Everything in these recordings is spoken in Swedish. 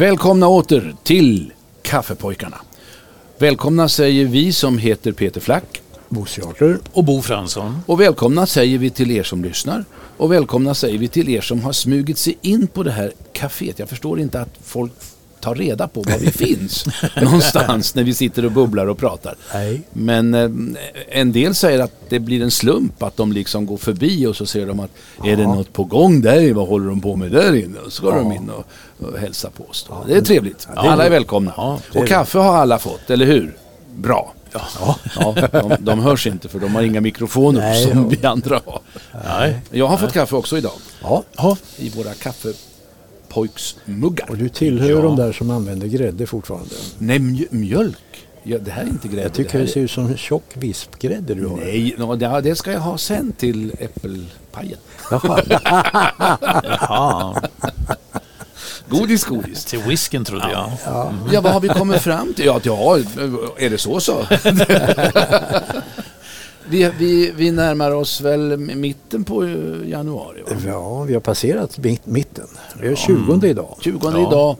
Välkomna åter till Kaffepojkarna. Välkomna säger vi som heter Peter Flack. Bosse Jarder. och Bo Fransson. Och välkomna säger vi till er som lyssnar. Och välkomna säger vi till er som har smugit sig in på det här kaféet. Jag förstår inte att folk tar reda på var vi finns någonstans när vi sitter och bubblar och pratar. Nej. Men eh, en del säger att det blir en slump att de liksom går förbi och så ser de att är det något på gång där? Vad håller de på med där inne? Och så går de in och, och hälsar på oss. Då. Det är trevligt. Alla är välkomna. Ja, och kaffe har alla fått, eller hur? Bra. Ja. de, de hörs inte för de har inga mikrofoner Nej, som ja. vi andra har. Nej. Jag har fått kaffe också idag. Ja. Ja, I våra kaffepojksmuggar. Och du tillhör Ja. de där som använder grädde fortfarande. Nej, mj- mjölk. Ja, det här är inte grädde. Jag tycker det det ser ut som tjock vispgrädde du har. Nej, no, det, det ska jag ha sen till äppelpajen. Jaha. Jaha. Godis, godis. till whisken trodde jag. Ja, vad har vi kommit fram till? Ja, ja, är det så så? vi, vi, vi närmar oss väl mitten på eh, januari, va? Ja, vi har passerat mitt, mitten. Det är 20 idag. 20 Ja. idag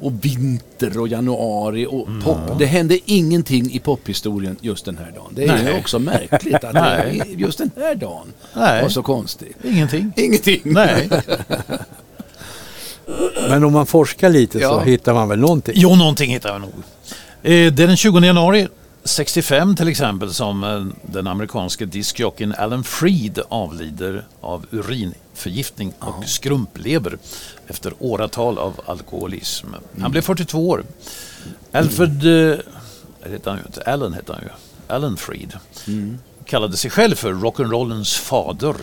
och vinter och januari och pop. Det hände ingenting i pophistorien just den här dagen. Det är ju Nej. också märkligt att det är just den här dagen Nej. var så konstig. Ingenting. Ingenting. Nej. Men om man forskar lite Ja. så hittar man väl någonting. Jo, någonting hittar jag nog. Eh, Det är den 20 januari 65 till exempel som eh, den amerikanske diskjockeyn Alan Freed avlider av urinförgiftning och skrumplever efter åratal av alkoholism. Han blev 42 år. Alfred, eh, det heter han ju inte, Alan heter han ju, Alan Freed, kallade sig själv för rock'n'rollens fader.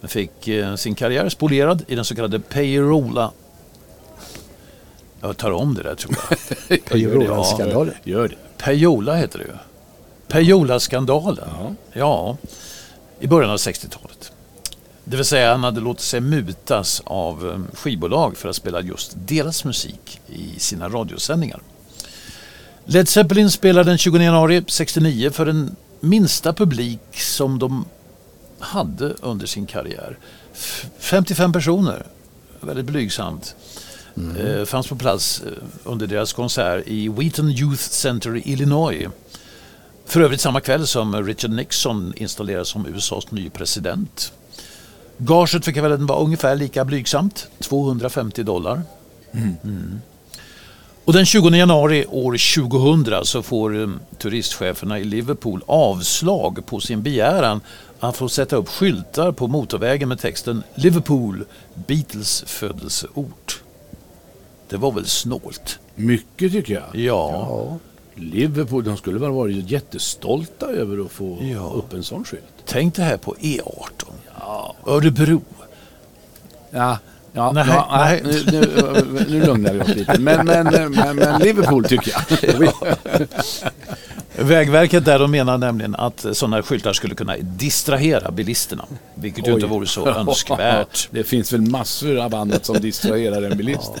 Men fick eh, sin karriär spolierad i den så kallade Payerola jag tar om det där tror jag. Payerola-skandalen. Gör det. Payola heter det ju. Payola-skandalen. Ja. Ja, i början av 60-talet. Det vill säga han hade låtit sig mutas av eh, skivbolag för att spela just deras musik i sina radiosändningar. Led Zeppelin spelade den 20 januari 69 för den minsta publik som de hade under sin karriär. F- 55 personer, väldigt blygsamt, Mm. fanns på plats eh, under deras konsert i Wheaton Youth Center i Illinois. För övrigt samma kväll som Richard Nixon installerades som USAs nye president. Gaget för kvällen var ungefär lika blygsamt, 250 dollar. Mm. Och den 20 januari år 2000 så får eh, turistcheferna i Liverpool avslag på sin begäran att få sätta upp skyltar på motorvägen med texten Liverpool, Beatles födelseort. Det var väl snålt? Mycket tycker jag. Ja. Ja. Liverpool, de skulle väl varit jättestolta över att få Ja. upp en sån skylt. Tänk det här på E18. Örebro. Ja, ja, Nej, ja, nej. Nu, nu, nu lugnar vi oss lite. Men, men, men, men Liverpool tycker jag. Vägverket där de menar nämligen att sådana skyltar skulle kunna distrahera bilisterna. Vilket ju inte vore så önskvärt. Det finns väl massor av annat som distraherar en bilist. Ja,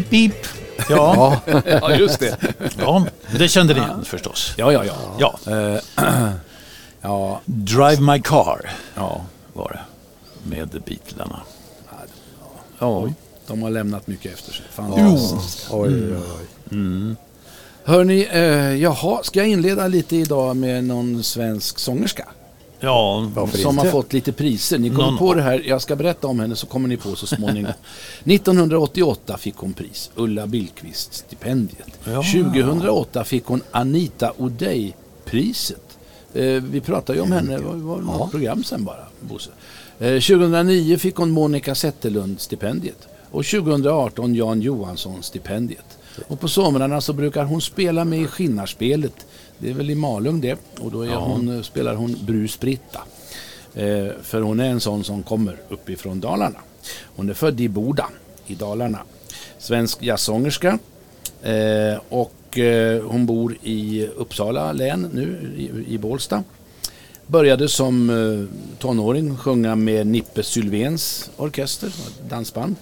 Beep, beep. Ja, Ja, just det. ja, det kände ni igen förstås. Ja, ja, ja. Ja, Eh, ja, Drive My Car ja. var det. Med Beatlarna. ja. De har lämnat mycket efter sig. Fantastiskt. Oj, oj, oj. Hörni, eh, jaha, ska jag inleda lite idag med någon svensk sångerska? Ja, Varför som inte? har fått lite priser. Ni kommer Någon- på det här, jag ska berätta om henne så kommer ni på så småningom. 1988 fick hon pris, Ulla Billqvist-stipendiet. Ja. 2008 fick hon Anita O'Day-priset. Eh, vi pratade ju om henne, det var, var något program sen bara, Bosse. Eh, 2009 fick hon Monica Zetterlund-stipendiet. Och 2018 Jan Johansson-stipendiet. Och på somrarna så brukar hon spela med i Skinnarspelet. Det är väl i Malung det. Och då är hon, eh, spelar hon Brus Britta. Eh, för hon är en sån som kommer uppifrån Dalarna. Hon är född i Boda i Dalarna. Svensk jazzsångerska. Eh, och eh, hon bor i Uppsala län nu, i, i Bålsta. Började som eh, tonåring sjunga med Nippe Sylvéns orkester, dansband.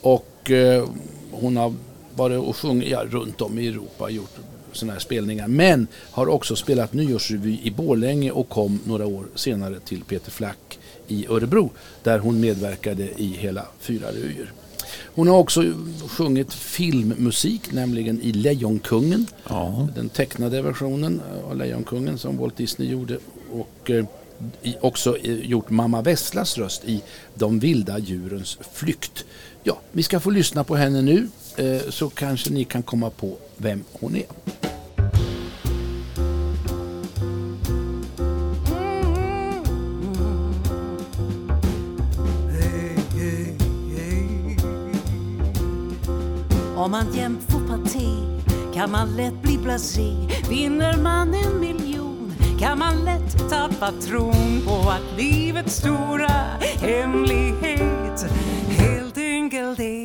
Och eh, hon har varit och sjungit ja, runt om i Europa och gjort sådana här spelningar. Men har också spelat nyårsrevy i Borlänge och kom några år senare till Peter Flack i Örebro där hon medverkade i hela fyra revyer. Hon har också sjungit filmmusik, nämligen i Lejonkungen. Ja. Den tecknade versionen av Lejonkungen som Walt Disney gjorde. Och eh, också eh, gjort Mamma Vesslas röst i De vilda djurens flykt. Ja, vi ska få lyssna på henne nu Eh, så kanske ni kan komma på vem hon är. Om man jämt får parti kan man lätt bli blasé. Vinner man en miljon kan man lätt tappa tron på att livets stora hemlighet helt enkelt är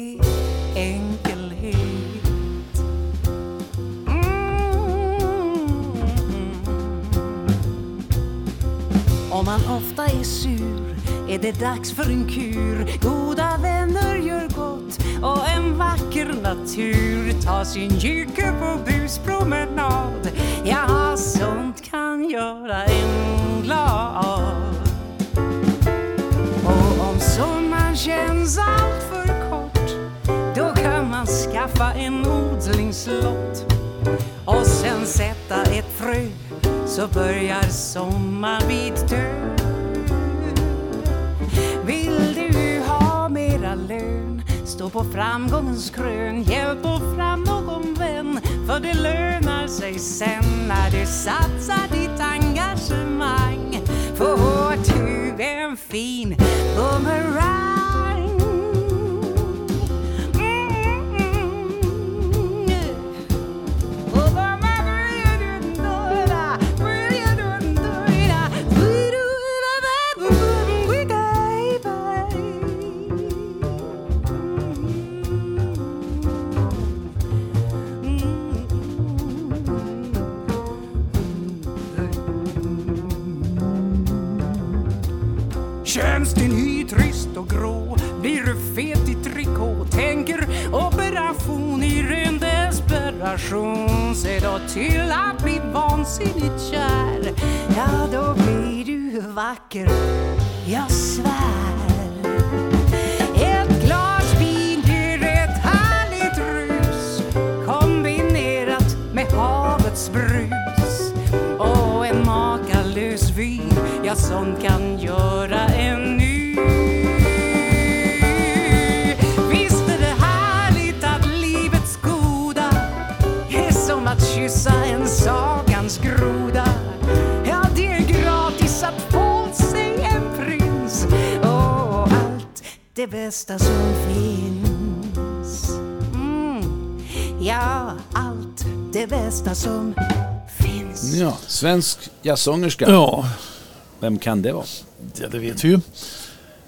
Om man ofta är sur är det dags för en kur. Goda vänner gör gott och en vacker natur Ta sin jycke på buspromenad. Ja, sånt kan göra en glad. Och om sommaren känns allt för kort då kan man skaffa en odlingslott och sen sätta ett frö så börjar sommarvitt dö. Vill du ha mera lön? Stå på framgångens krön, hjälp och fram någon vän. För det lönar sig sen när du satsar ditt engagemang. Får du en fin bumerang. Känns din hy trist och grå. Blir du fet i trikå Tänker operation i ren desperation Se då till att bli vansinnigt kär Ja, då blir du vacker. Jag svär. Ett glas vin ger ett härligt rus Kombinerat med havets brus. Och en makalös vy Ja, sånt kan göra det bästa som finns mm. Ja, allt det bästa som finns Ja, svensk jazzsångerska. ja, Vem kan det vara? det det vet vi ju.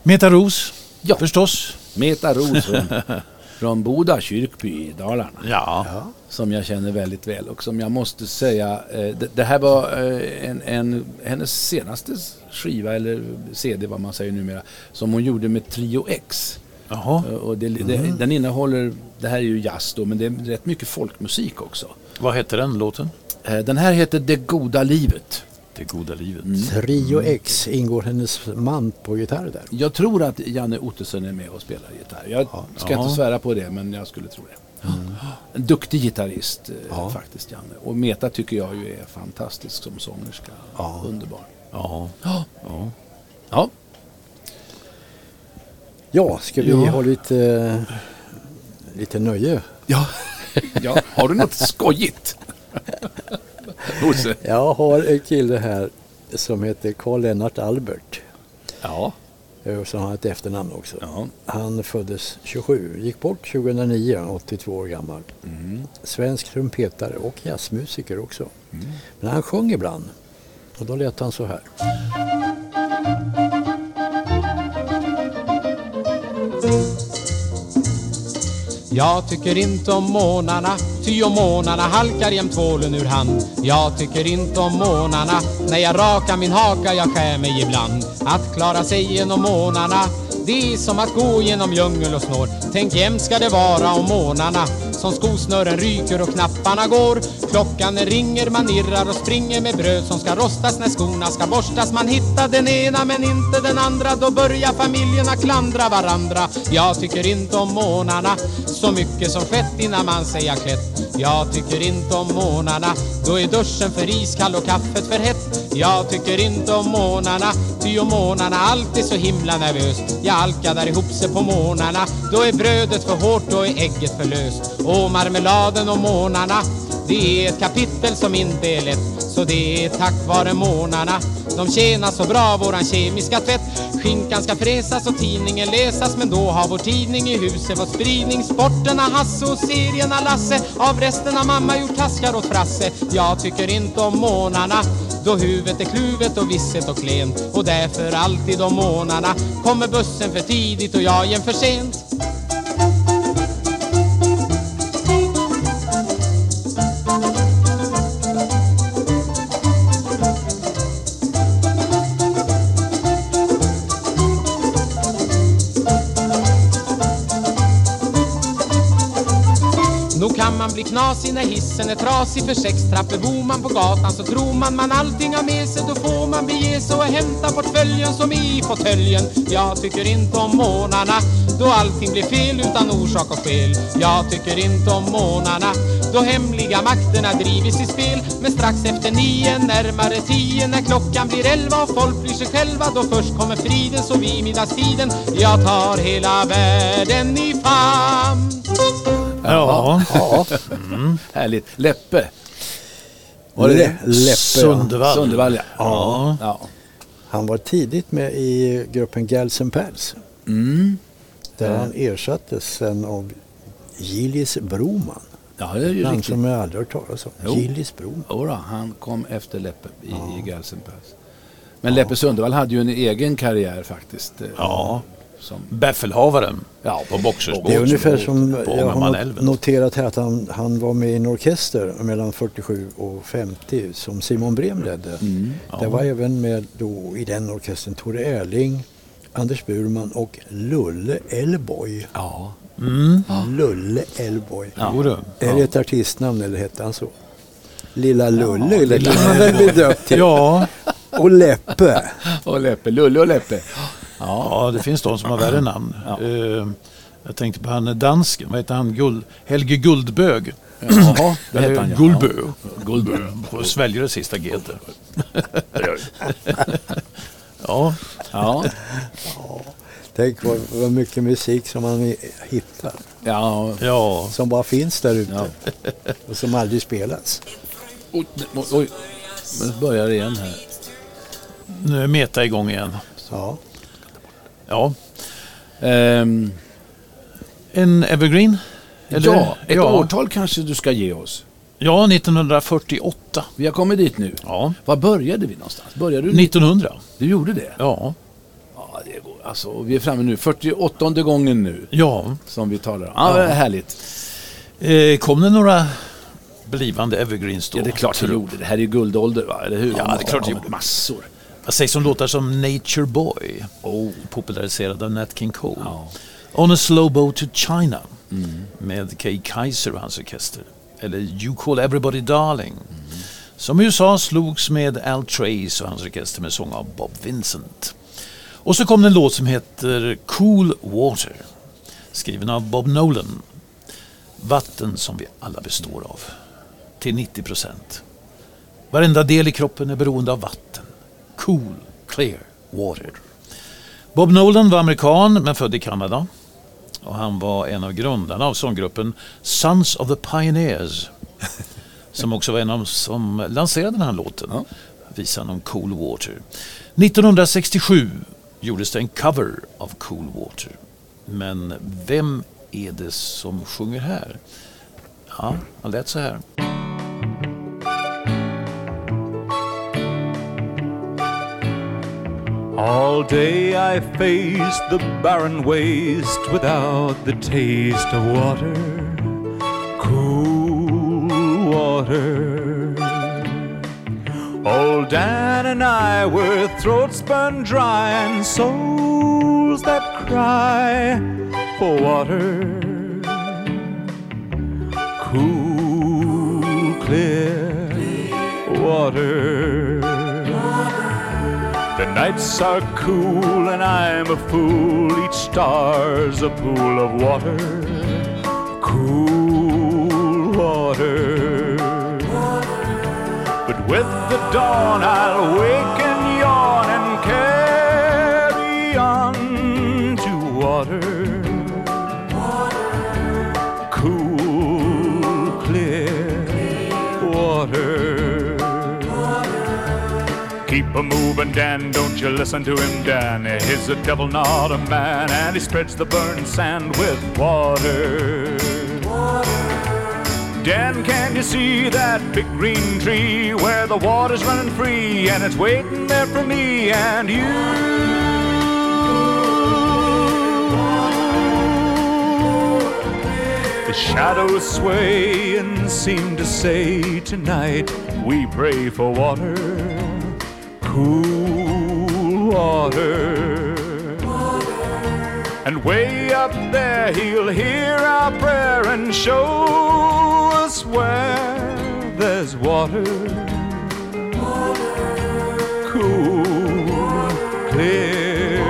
Meta Ros, Ja. förstås. Meta Ros från, från Boda kyrkby i Dalarna. Ja. som jag känner väldigt väl och som jag måste säga, eh, det, det här var eh, en, en, hennes senaste skiva eller CD vad man säger numera, som hon gjorde med Trio X. Jaha. Eh, Och det, det, Den innehåller, det här är ju jazz då, men det är rätt mycket folkmusik också. Vad hette den låten? Eh, Den här heter Det goda livet. Det goda livet. Trio X ingår hennes man på gitarr där. Jag tror att Janne Ottosson är med och spelar gitarr. Jag ska Ja. inte svära på det, men jag skulle tro det. En duktig gitarrist eh, faktiskt, Janne. Och Meta tycker jag ju är fantastisk som sångerska. Ja. Underbar. Ja. Ja. ja. ja. Ja, ska vi Ja. ha lite, lite nöje? Ja. ja. Har du något skojigt? Bosse? Jag har en kille här som heter Karl Lennart Albert. Ja. eh, Som har ett efternamn också. Ja. Han föddes 27, gick bort 2009, 82 år gammal. Svensk trumpetare och jazzmusiker också. Men han sjöng ibland. Och då lät han så här. Jag tycker inte om månarna, ty om månarna halkar jämt tvålen ur hand. Jag tycker inte om månarna, när jag rakar min haka jag skär mig ibland. Att klara sig genom månarna, det är som att gå genom djungel och snår. Tänk jämt ska det vara om månarna, som skosnören ryker och knapparna går. Klockan ringer, man irrar och springer med bröd som ska rostas när skorna ska borstas. Man hittar den ena men inte den andra, då börjar familjerna klandra varandra. Jag tycker inte om månarna, så mycket som skett innan man säger klätt. Jag tycker inte om månarna, då är duschen för iskall och kaffet för hett. Jag tycker inte om månarna, ty om månarna alltid så himla nervös. Jag alkar ihop sig på månarna, då är brödet för hårt, då är ägget för löst. Och marmeladen och månarna, det är ett kapitel som inte är lätt. Så det är tack vare månarna de tjänar så bra våran kemiska tvätt. Skinkan ska fräsas och tidningen läsas men då har vår tidning i huset fått spridning. Sporterna Hasse och serierna Lasse. Av resten har mamma gjort taskar åt Frasse. Jag tycker inte om månarna då huvudet är kluvet och visset och klent. Och därför alltid om månarna kommer bussen för tidigt och jag igen för sent. Blir knasig när hissen är trasig. För sex trappor bor man på gatan så tror man man allting har med sig. Då får man bege sig och hämta portföljen som är i fåtöljen. Jag tycker inte om månarna då allting blir fel utan orsak och skäl. Jag tycker inte om månarna då hemliga makterna drivits i spel. Men strax efter nio, närmare tio När klockan blir elva och folk blir sig själva Då först kommer friden så vid middagstiden Jag tar hela världen i famn. Ja. Ja, Härligt. Läppe. var det Läppe? ja. Sundevall. Sundevall, ja. Ja. ja. Han var tidigt med i gruppen Gals and Pals. Mm. Där han ersattes sen av Gillis Broman. Ja, det är ju Namn riktigt. som jag aldrig hört talas om. Jo. Gillis Broman. Jodå, han kom efter Leppe i, i Gelsenpass. Men Leppe Sundevall hade ju en egen karriär faktiskt. Ja. Som, Befälhavaren Ja, på Boxersbåt. Det är ungefär som jag har noterat här att han, han var med i en orkester mellan 47 och 50 som Simon Brem ledde. Mm. Det var även med då i den orkestern Tore Erling, Anders Burman och Lulle Elboy. ja. Lulle Elboy. Du. Är det ett artistnamn eller hette han så? Lilla Lulle eller kan man väl bli döpt till. Ja, Och Leppe. Och Leppe, Lulle och Leppe. Ja, det finns de som har värre namn. Eh, jag tänkte på han dansken, vad heter han? Guld, Helge Guldbög. Jaha, det hette han ja. Guldbö. Guldbö. Och sväljer det sista G. Ja, Ja. Tänk vad, vad mycket musik som man hittar. ja. ja. Som bara finns där ute. Ja. Och som aldrig spelas. Oj, oj, oj. Nu börjar det igen här. Nu är Meta igång igen. Ja. Ja, Ehm, en evergreen? Eller? ja, ett ja. årtal kanske du ska ge oss. Ja, 1948. Vi har kommit dit nu. Ja, Var började vi någonstans? Började du? 1900. Du gjorde det? Ja, Ja, det går. Alltså, vi är framme nu. 48 gången nu ja. som vi talar om. Ja, är härligt. Eh, kom det några blivande evergreens då? Ja, det är klart det gjorde. Det här är ju guldålder, va? eller hur? Ja, det är klart det Ja, gjorde. Massor. Vad sägs om låtar som Nature Boy? Oh. Populariserad av Nat King Cole. Ja. On a slow boat to China med Kay Kaiser och hans orkester. Eller You call everybody darling. Som i USA slogs med Al Trace och hans orkester med sång av Bob Vincent. Och så kom det en låt som heter Cool Water. Skriven av Bob Nolan. Vatten som vi alla består av. Till 90 procent. Varenda del i kroppen är beroende av vatten. Cool, clear water. Bob Nolan var amerikan men född i Kanada. Och han var en av grundarna av sånggruppen Sons of the Pioneers. Som också var en av som lanserade den här låten. Visan om Cool Water. 1967 gjordes det en cover av Cool Water. Men vem är det som sjunger här? Ja, han lät så här. All day I faced the barren waste without the taste of water, cool water. Old Dan and I were throats burned dry and souls that cry for water, cool, clear water. Nights are cool and I'm a fool. Each star's a pool of water. Cool water. But with the dawn I'll wake a moving, Dan, don't you listen to him, Dan. He's a devil, not a man, and he spreads the burning sand with water. Dan, can you see that big green tree where the water's running free and it's waiting there for me and you? The shadows sway and seem to say tonight we pray for water cool water. And way up there, he'll hear our prayer and show us where there's water. Cool, clear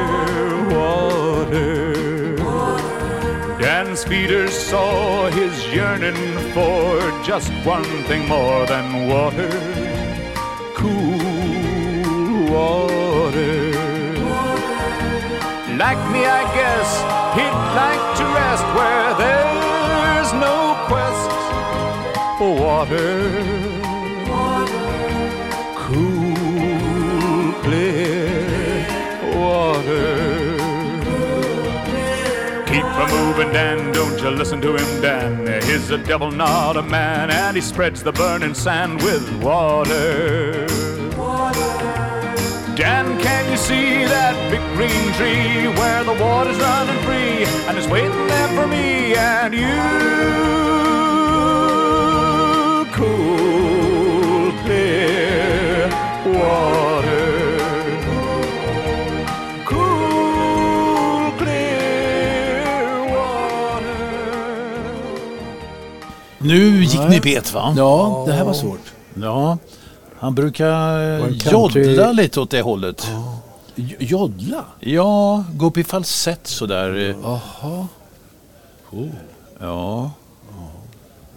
water. Dan's feeders saw his yearning for just one thing more than water. Water. Like me, I guess he'd like to rest where there's no quest for water. Cool, clear water. Keep a moving, Dan, don't you listen to him, Dan. He's a devil, not a man, and he spreads the burning sand with water. Dan, can you see that big green tree where the water's running free and it's waiting there for me and you? Cool, clear water. Cool, clear water. Nu gick ni bet va? Ja, det här var svårt. Ja. Han brukar country- joddla lite åt det hållet. J- Joddla? Ja, gå upp i falsett sådär. Jaha. Ja,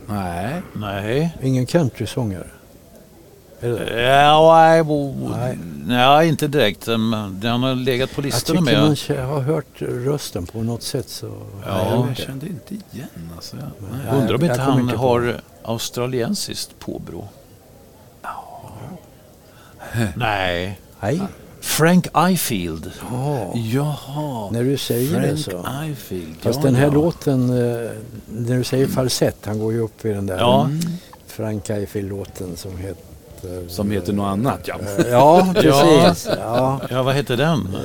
Nej. nej. Ingen countrysångare. Ja, nej, bo- Nej. nej, inte direkt. Den har legat på Jag listorna tycker med. man kä- har hört rösten på något sätt. Så Ja. jag kände inte igen alltså. Jag, nej. Undrar om jag inte han har australiensiskt påbrå. Nej. Nej, Frank Ifield. ja. Jaha. när du säger det Frank så. Ifield. Fast ja, den här ja. låten, eh, när du säger falsett, han går ju upp i den där Ja. Frank Eiffel-låten som heter... Som heter något annat ja. Eh, Ja, precis. Ja. Ja, vad hette den?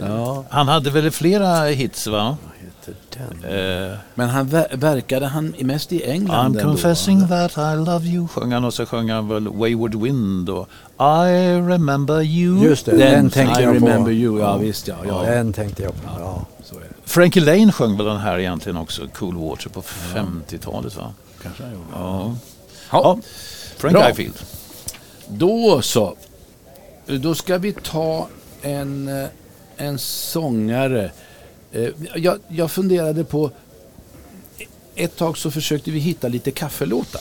ja. Han hade väl flera hits va? Heter den. Eh, Men han ver- verkade han mest i England I'm ändå? confessing that I love you sjöng han och så sjöng han väl Wayward Wind och I remember you. Just det, den, Den, tänkte I jag på. remember you, ja, visst ja. ja. Den tänkte jag på. Ja. Så är det. Frankie Lane sjöng väl den här egentligen också, Cool Water, på 50-talet va? Kanske han gjorde. Ja. Ja. ja. Frank Bra. Highfield. Då så. Då ska vi ta en, eh, en sångare. Eh, Jag, jag funderade på... Ett tag så försökte vi hitta lite kaffelåtar.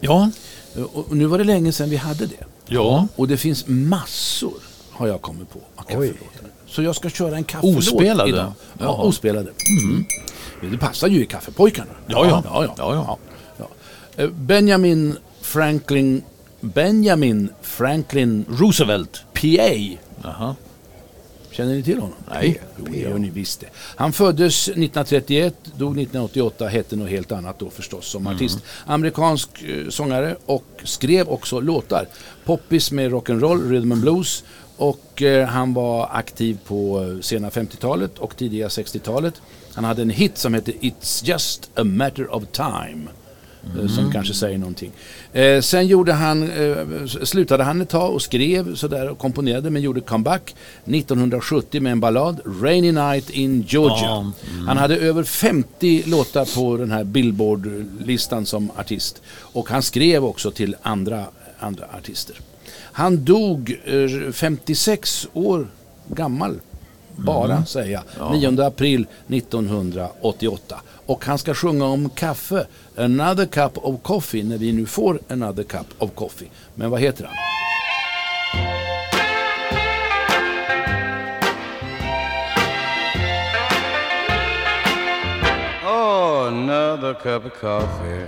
Ja. Eh, Och nu var det länge sedan vi hade det. Ja. Och det finns massor, har jag kommit på, av kaffelåtar. Så jag ska köra en kaffelåt Ospelade? idag. Ja, Jaha. ospelade. Mm. Det passar ju i Kaffepojkarna. Ja, ja. ja, ja. Ja, ja. ja. Eh, Benjamin Franklin Benjamin Franklin Roosevelt. PA. Jaha. Känner ni till honom? Nej. Jo, det gör ni visst det. Han föddes 1931, dog 1988, hette något helt annat då förstås som artist. Amerikansk eh, sångare och skrev också låtar. Poppis med rock'n'roll, rhythm and blues. Och eh, han var aktiv på eh, sena 50-talet och tidiga 60-talet. Han hade en hit som hette It's just a matter of time. Eh, Som kanske säger någonting. Eh, sen gjorde han, eh, slutade han ett tag och skrev sådär och komponerade men gjorde comeback 1970 med en ballad, Rainy Night in Georgia. Ja, Han hade över 50 låtar på den här Billboard-listan som artist. Och han skrev också till andra, andra artister. Han dog eh, 56 år gammal. Bara säger jag. 9 april 1988. Och han ska sjunga om kaffe. Another cup of coffee. När vi nu får another cup of coffee. Men vad heter han? Oh, another cup of coffee.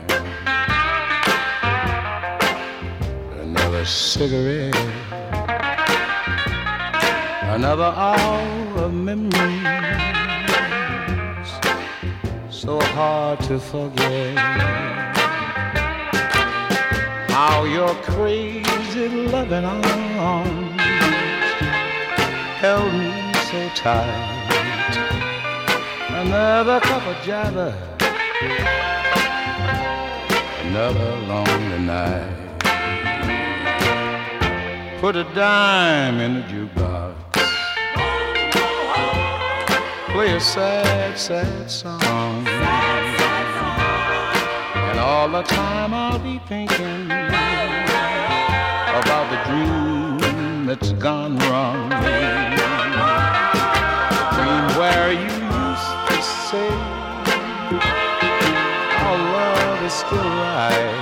Another cigarette. Another hour of memories. So hard to forget. How your crazy loving arms held me so tight another cup of java, another lonely night. Put a dime in the jukebox, play a sad, sad song, and all the time I'll be thinking about the dream that's gone wrong. The Dream where you used to say our love is still right.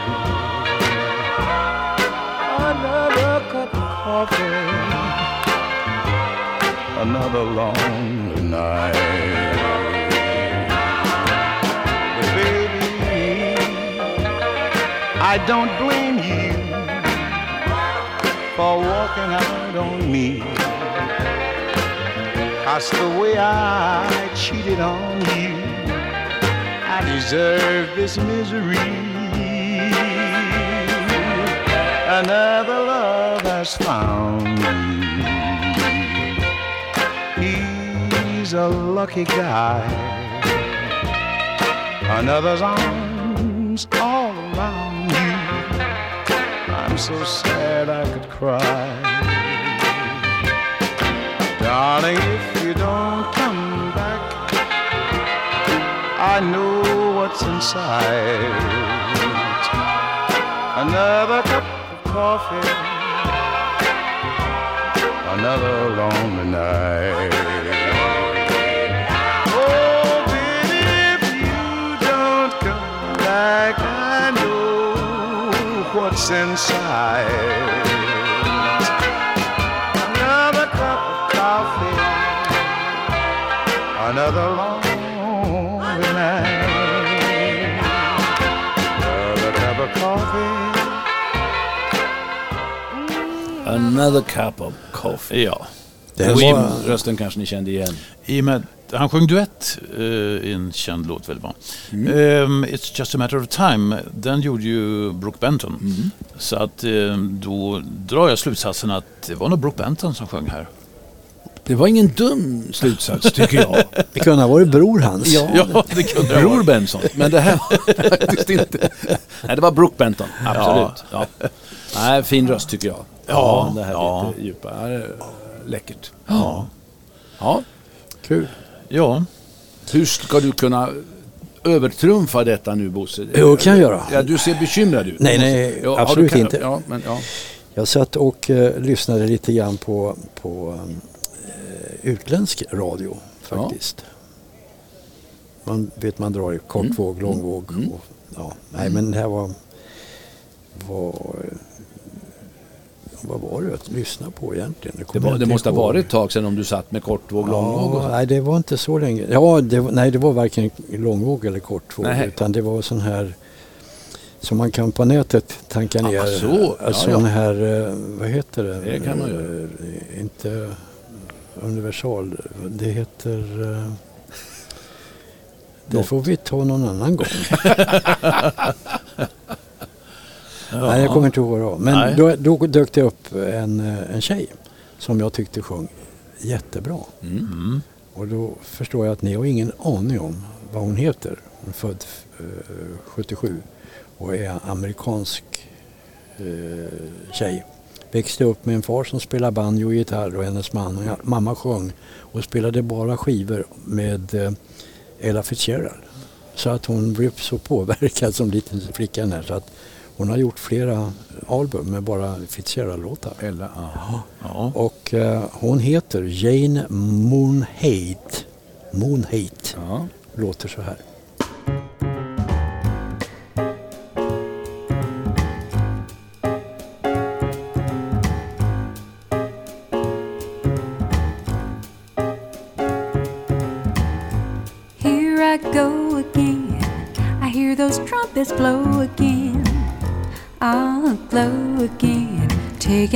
Another cup of coffee, another lonely night. Baby, I don't blame you for walking out on me. Cause the way I cheated on you, I deserve this misery. Another love has found you. He's a lucky guy. Another's arms all around you. I'm so sad I could cry. Darling, if you don't come back, I know what's inside. Another cup of coffee, another lonely night. Oh, like I know what's inside. Another cup of coffee. Ja. Den Och var, Rösten kanske ni kände igen. I och med, han sjöng duett eh, i en känd låt väl va? Mm. Ehm, It's just a matter of time, den gjorde ju Brooke Benton. Mm. Så att eh, då drar jag slutsatsen att det var nog Brooke Benton som sjöng här. Det var ingen dum slutsats tycker jag. det kunde ha varit bror hans. Ja, det kunde det Bror. Benson. Men det här var faktiskt inte... Nej, det var Brooke Benton. Absolut. Ja. Nej, fin röst tycker jag. Ja, det här ja. lite djupa. Ja, Läckert. Ja. Ja. Kul. ja. Hur ska du kunna övertrumfa detta nu Bosse? Jo, kan jag göra. Ja, du ser bekymrad ut. Nej, nej, har absolut du, inte. Ja, men, ja. Jag satt och eh, lyssnade lite grann på, på eh, utländsk radio faktiskt. Man vet man drar i kortvåg, långvåg. Och, ja, nej men det här var, var vad var det att lyssna på egentligen? Det, kommer var, det måste ha varit ett tag sedan om du satt med kortvåg, långvåg och så. nej, det var inte så länge. Ja, det, nej, det var varken långvåg eller kortvåg. Nej. Utan det var sån här som man kan på nätet tanka Ah, ner. så. Ja, sån ja. här, eh, vad heter det? Det kan man göra. Eh, Inte universal. Det heter... eh, Det får vi ta någon annan gång. Nej, jag kommer inte ihåg vad. Men Nej. då, då dök det upp en, eh, en tjej som jag tyckte sjöng jättebra. Mm. Och då förstår jag att ni har ingen aning om vad hon heter. Hon är född eh, 77 och är amerikansk eh, tjej. Växte upp med en far som spelade banjo och gitarr och hennes man, ja, mamma sjöng och spelade bara skivor med eh, Ella Fitzgerald. Så att hon blev så påverkad som liten flicka här, så att hon har gjort flera album med bara Fitzgerald-låtar. Eller, ja. Ja. Och eh, hon heter Jane Moonhate. Moonhate Ja. låter så här.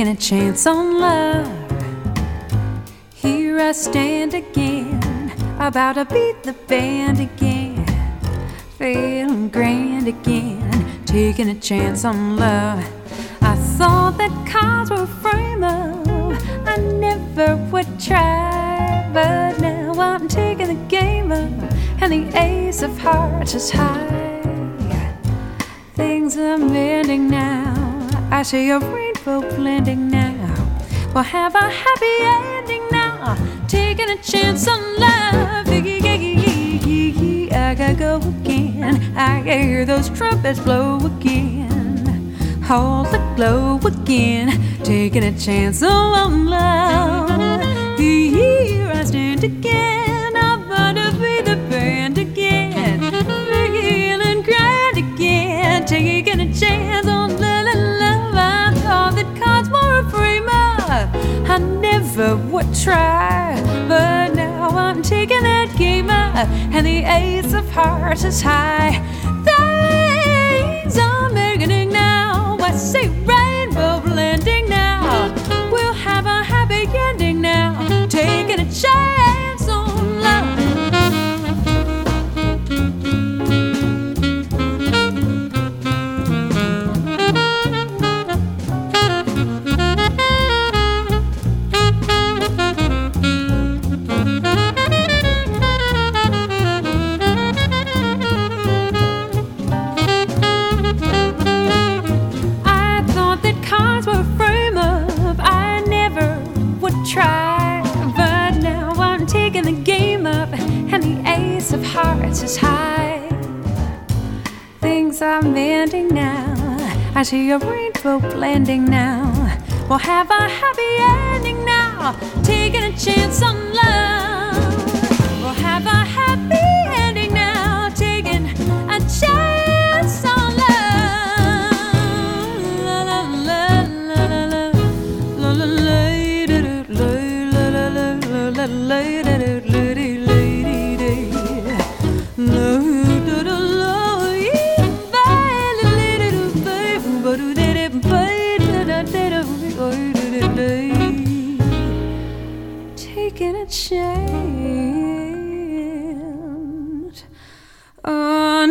Taking a chance on love. Here I stand again, about to beat the band again. Feeling grand again, taking a chance on love. I thought that cards were a frame up, I never would try. But now I'm taking the game up, and the ace of hearts is high. Things are mending now. I see a rainbow blending now. We'll have a happy ending now. Taking a chance on love. I gotta go again. I can hear those trumpets blow again. All the glow again. Taking a chance on love. Never would try. But now I'm taking that game up. And the ace of hearts is high. Things are beginning now. I see rainbow blending now. We'll have a happy ending now. Taking a chance Things are mending now. I see a rainbow blending now. We'll have a happy ending now. Taking a chance on Taking a chance on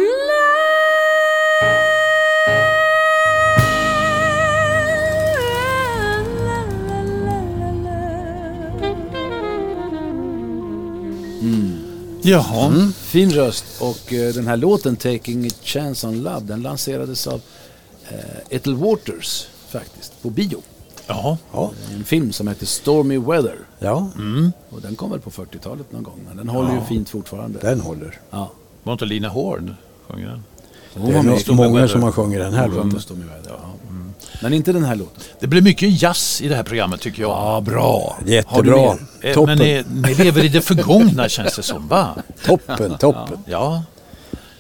Jaha. Fin röst och eh, den här låten Taking a chance on love den lanserades av eh, Ethel Waters faktiskt på bio. Jaha. Ja. En film som heter Stormy Weather. Ja, Och den kom väl på 40-talet någon gång. Men den håller ju fint fortfarande. den håller. Ja. Var inte Lina Hård sjunger den? Hon Det är nog många Weather. som har sjungit den här sjöng låten. på Stormy Weather. Ja. Mm. Men inte den här låten. Det blir mycket jazz i det här programmet tycker jag. Ja, bra. Har du Jättebra. Eh, Toppen, Men ni, ni lever i det förgångna känns det som, va? toppen, toppen. Ja,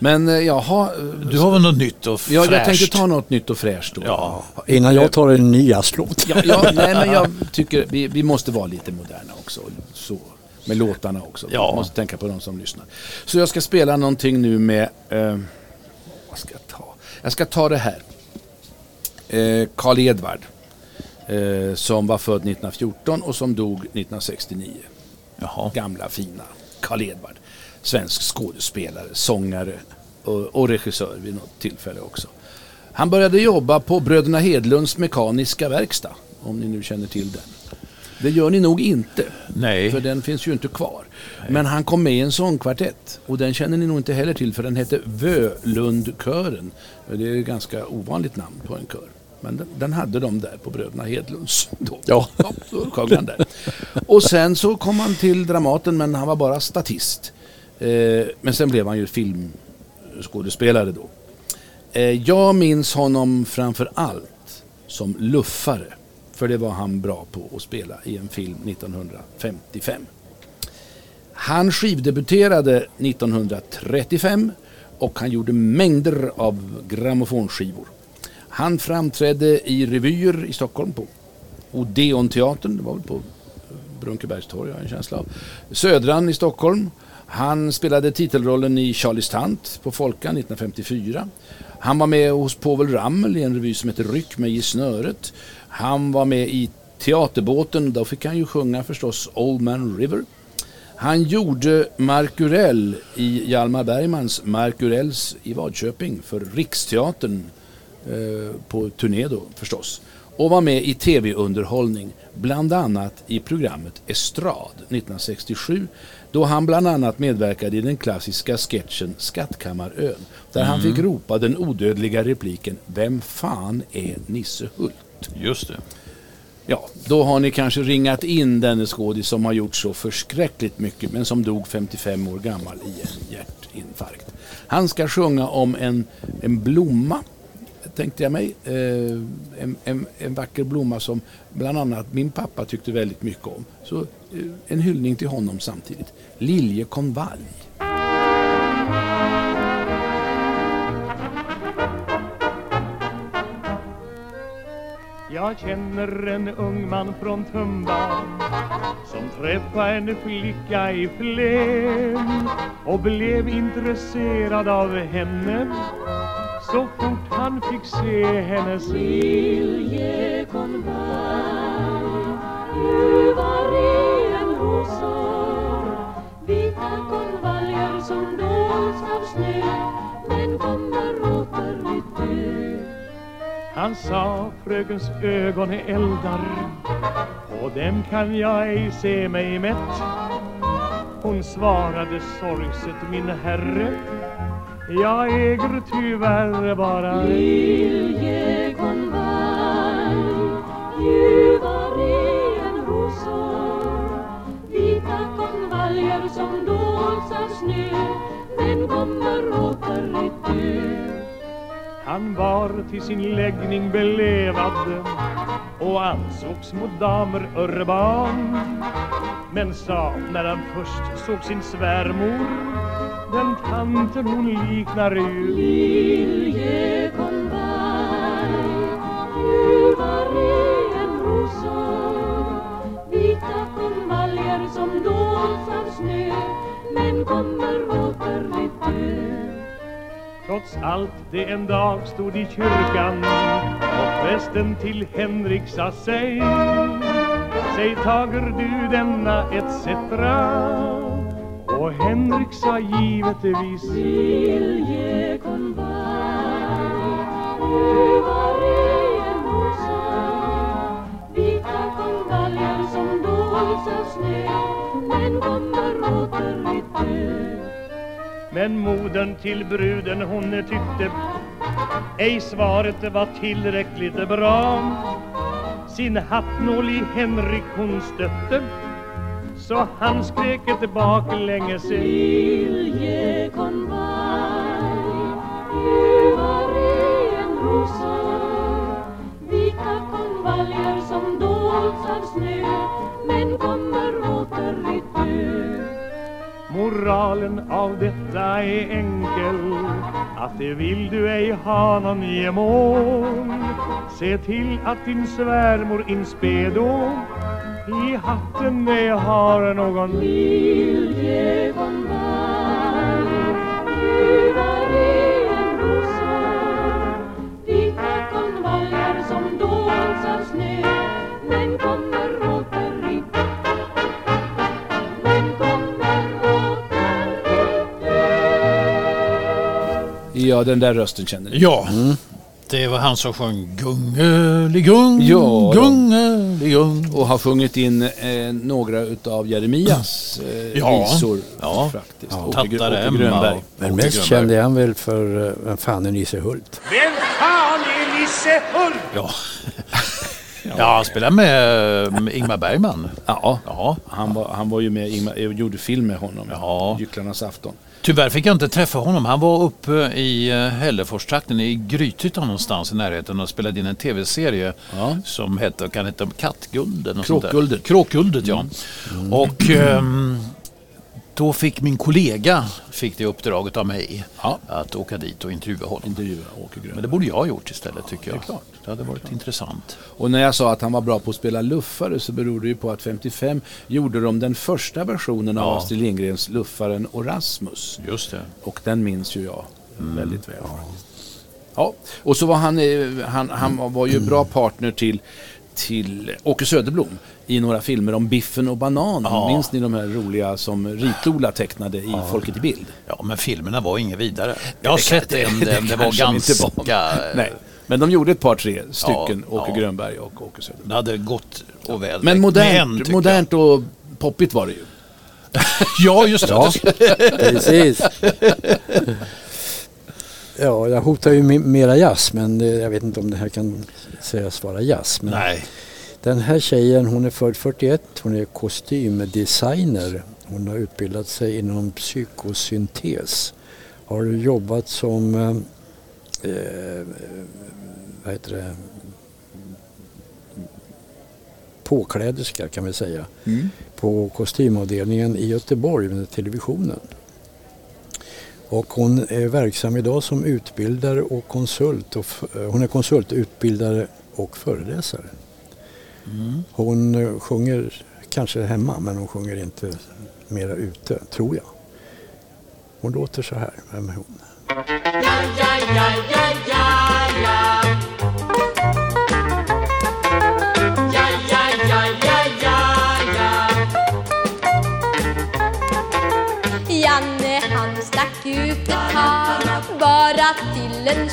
Men eh, jaha, eh, du har väl något nytt och ja, fräscht? jag tänkte ta något nytt och fräscht då. Ja, Innan jag tar en ny jazzlåt. Ja, ja, nej, men jag tycker vi, vi måste vara lite moderna också. Så, med låtarna också. Ja. Vi måste tänka på de som lyssnar. Så jag ska spela någonting nu med... Eh, vad ska jag ta? Jag ska ta det här. Eh, Karl Edvard. Eh, som var född 1914 och som dog 1969. jaha. Gamla fina Karl Edvard. Svensk skådespelare, sångare och, och regissör vid något tillfälle också. Han började jobba på Bröderna Hedlunds mekaniska verkstad. Om ni nu känner till den. Det gör ni nog inte. Nej. För den finns ju inte kvar. Men han kom med i en sångkvartett. Och den känner ni nog inte heller till för den hette Völundkören. Det är ett ganska ovanligt namn på en kör. Men den, den hade de där på Bröderna Hedlunds. Då. Ja. då sjöng han där. Och sen så kom han till Dramaten men han var bara statist. Eh, men sen blev han ju filmskådespelare då. Eh, jag minns honom framför allt som luffare. För det var han bra på att spela i en film 1955. Han skivdebuterade 1935 och han gjorde mängder av grammofonskivor. Han framträdde i revyer i Stockholm på Odeonteatern, det var väl på Brunkebergstorg har jag en känsla av. Södran i Stockholm. Han spelade titelrollen i Charlie tant på Folkan 1954. Han var med hos Povel Ramel i en revy som heter Ryck mig i snöret. Han var med i Teaterbåten, då fick han ju sjunga förstås Old Man River. Han gjorde Markurell i Hjalmar Bergmans Markurells i Vadköping för Riksteatern eh, på turné då förstås. Och var med i tv-underhållning, bland annat i programmet Estrad 1967 då han bland annat medverkade i den klassiska sketchen Skattkammarön där han fick ropa den odödliga repliken Vem fan är Nisse Hult? Just det. Ja, då har ni kanske ringat in denne skådis som har gjort så förskräckligt mycket men som dog 55 år gammal i en hjärtinfarkt. Han ska sjunga om en, en blomma, tänkte jag mig. Eh, en, en, en vacker blomma som bland annat min pappa tyckte väldigt mycket om. Så eh, en hyllning till honom samtidigt. Liljekonvalj. Jag känner en ung man från Tumba som träffade en flicka i Flen och blev intresserad av henne så fort han fick se hennes Liljekonvalj, du var i en rosor Vita konvaljer som dolts av snö Men kommer åter i dö Han sa frökens ögon är eldar På dem kan jag ej se mig mätt. Hon svarade sorgset min herre jag äger tyvärr bara Liljekonvalj, Ljuvare än rosor Vita konvaljer som dolts av snö Men kommer åter retur han var till sin läggning belevad och ansågs mot damer urban. Men sa när han först såg sin svärmor den tanten hon liknar ju Trots allt det en dag stod i kyrkan och prästen till Henrik sa sig Säg tager du denna etc och Henrik sa givetvis. En Vita konvaljer som dols av snö Men kommer åter i dö men modern till bruden hon tyckte ej svaret var tillräckligt bra. Sin hattnål i Henrik hon stötte så han skrek ett baklänges. Lilje konvaj, ljuvar i en rosa. Vita konvaljer som dolts av snö men kommer åter i dö Moralen av detta är enkel. Att det vill du ej ha någon gemån Se till att din svärmor in spedo I hatten ej har någon. Lilje Ja, den där rösten känner ni. Ja, det var han som sjöng Gungeligung, Ja. Gungeligung. Och har sjungit in eh, några utav Jeremias eh, Ja. visor. Ja. Faktiskt. Ja. Åke, Tattare Åke Emma Grönberg. och- Men mest kände jag han väl för eh, Vem fan är Nisse Hult? Vem fan är Nisse Hult? Ja. ja, han spelade med eh, Ingmar Bergman. Ja, Ja. han var, han var ju med, Ingmar, jag gjorde film med honom. Ja. Gycklarnas afton. Tyvärr fick jag inte träffa honom. Han var uppe i eh, Hälleforstrakten i Grythyttan någonstans i närheten och spelade in en tv-serie Ja. som hette, kan heta Kattgulden. och Kråkguldet. Kråkguldet, ja. Och ehm, då fick min kollega fick det uppdraget av mig Ja. att åka dit och intervjua honom. Intervjua Åke Grönberg. Men det borde jag ha gjort istället tycker jag. det är klart. Det hade varit intressant. Och när jag sa att han var bra på att spela luffare så beror det ju på att 55 gjorde de den första versionen av Ja. Astrid Lindgrens Luffaren och Rasmus. Just det. Och den minns ju jag väldigt väl. Ja, och så var han, eh, han, han var ju bra partner till, till Åke Söderblom i några filmer om Biffen och Bananen. Ja. Minns ni de här roliga som Rit-Ola tecknade i Folket i bild? Ja, men filmerna var inget vidare. Jag har sett en, det den, det var ganska... var. Nej, men de de ett par, tre stycken, Ja, Åke ja. Grönberg och Åke Söderblom. Det hade gått och väl Men modernt, tycker modernt och poppigt var det ju. Ja, just det. Ja, precis. Ja, jag hotar ju me- mera jazz men det, jag vet inte om det här kan sägas vara jazz. Men Nej. Den här tjejen hon är född 41, hon är kostymdesigner. Hon har utbildat sig inom psykosyntes. Har jobbat som eh, eh, vad heter det? påkläderska kan vi säga. På kostymavdelningen i Göteborg med televisionen. Och hon är verksam idag som utbildare och konsult. Och eh, hon är konsult, utbildare och föreläsare. Hon eh, sjunger kanske hemma men hon sjunger inte mera ute, tror jag. Hon låter så här. Vem är hon? Janne till en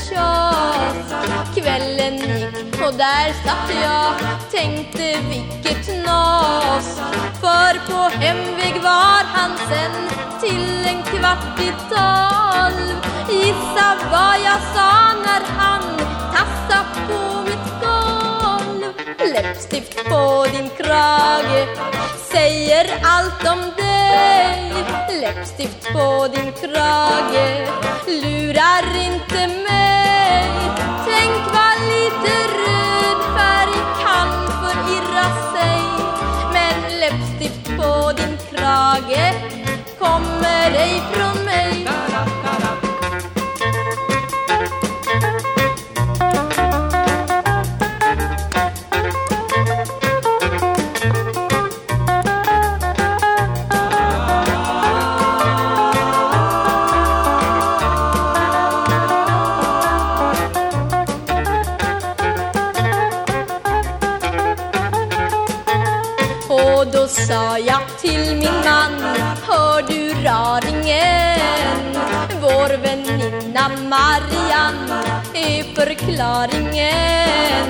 Kvällen gick och där satt jag tänkte vilket knas För på hemväg var han sen till en kvart i tolv. Gissa vad jag sa när han Tassa på mitt golv. Läppstift på din krage säger allt om dig. Läppstift på din krage lurar inte mig på din krage. Kommer ej från förklaringen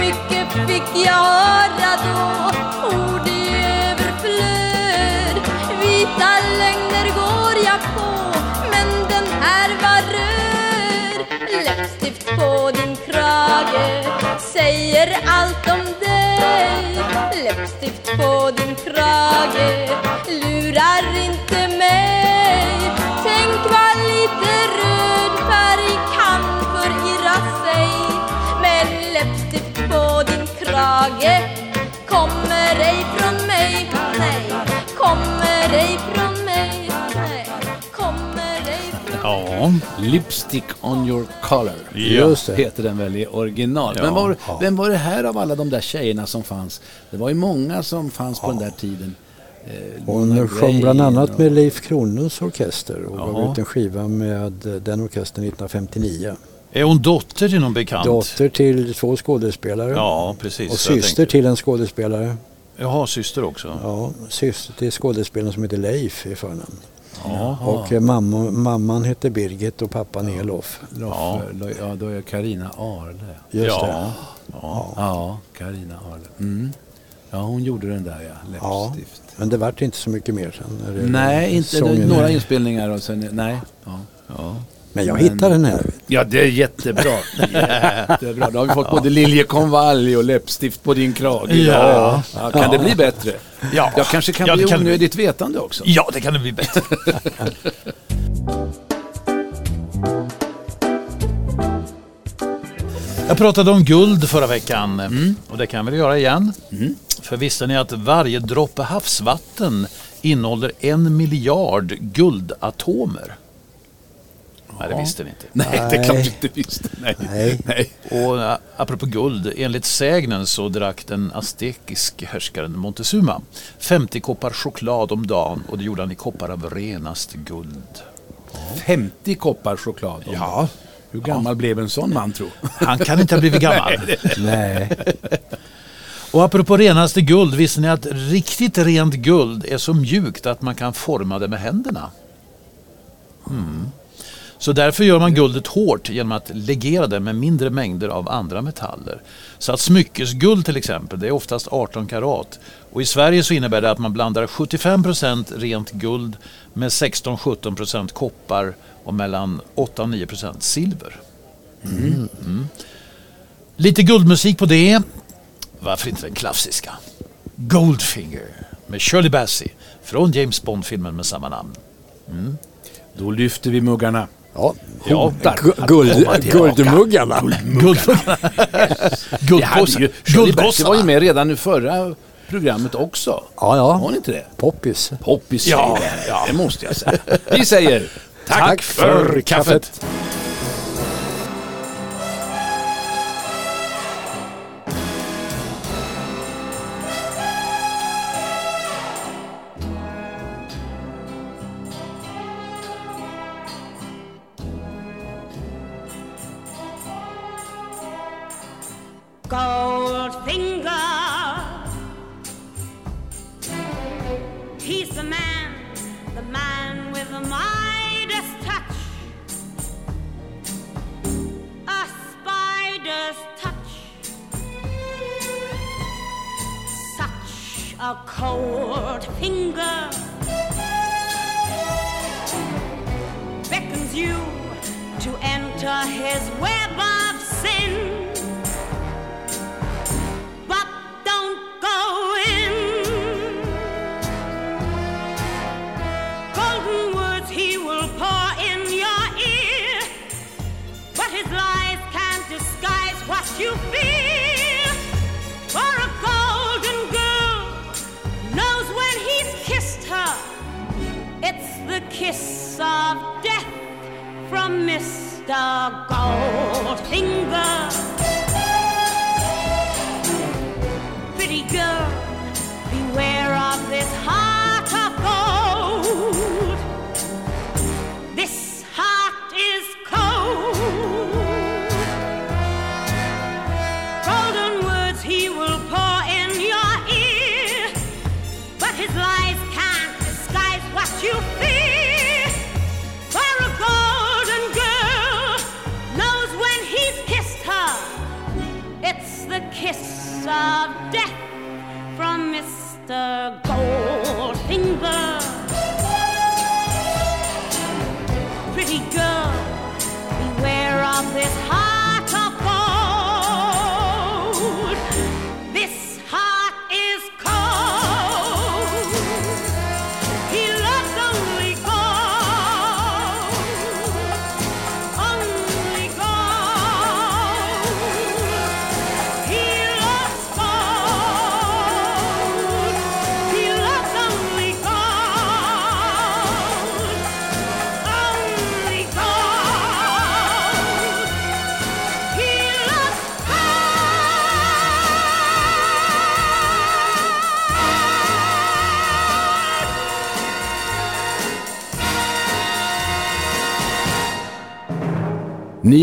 Mycket fick jag höra då. Ord i överflöd. Vita lögner går jag på Men den här var röd. Läppstift på din krage Säger allt om dig. Läppstift på din krage Ja, Lipstick on your collar. Just det. Heter den väl i original. Ja. Men var, vem var det här av alla de där tjejerna som fanns? Det var ju många som fanns på den där tiden. Eh, Hon sjöng bland annat och- med Leif Kronlunds orkester och gav ut en skiva med eh, den orkestern 1959. är hon dotter till någon bekant? Dotter till två skådespelare Ja, precis. och syster tänkte- till en skådespelare. Jaha, syster också. Ja, syster till skådespelaren som heter Leif i förnamn. Jaha. Och eh, mamma, mamman hette Birgit och pappan Elof. Ja. ja, då är Karina Arle. Just Ja. det. Ja, Karina Arle. Mm. Ja, hon gjorde den där ja, Ja. läppstift. Men det vart inte så mycket mer sen. Nej, inte några inspelningar och sen, nej. Ja. Men jag hittade den här. Ja, det är jättebra. jättebra. Då har vi fått både liljekonvalj och läppstift på din krage. Ja. ja kan det bli bättre? Ja. Jag kanske kan Ja, bli kan det bli. onödigt vetande också. ja, det kan det bli bättre. Jag pratade om guld förra veckan och det kan väl göra igen. För visste ni att varje droppe havsvatten innehåller en miljard guldatomer? Nej, det visste ni inte. Nej, det är klart inte visste. Nej. Nej. Nej. Och apropå guld, enligt sägnen så drack den aztekiske härskaren Montezuma 50 koppar choklad om dagen och det gjorde han i koppar av renaste guld. 50 koppar choklad. om dagen. Hur gammal blev en sån man tro? Han kan inte ha blivit gammal. Nej. Och apropå renaste guld, visste ni att riktigt rent guld är så mjukt att man kan forma det med händerna? Mm. Så därför gör man guldet hårt genom att legera det med mindre mängder av andra metaller. Så att smyckesguld till exempel, det är oftast 18 karat. Och i Sverige så innebär det att man blandar 75% rent guld med 16-17% koppar och mellan 8-9% silver. Mm. Lite guldmusik på det. Varför inte den klassiska? Goldfinger med Shirley Bassey från James Bond-filmen med samma namn. Då lyfter vi muggarna. Ja. Ja, Gu- Guld, guldmuggarna. Ju, Shirley Bassey var ju med redan i förra programmet också. Ja, Var ja. hon inte det? Poppis. Poppis Ja, det. Det måste jag säga. Vi säger tack, Tack för för kaffet. Goldfinger.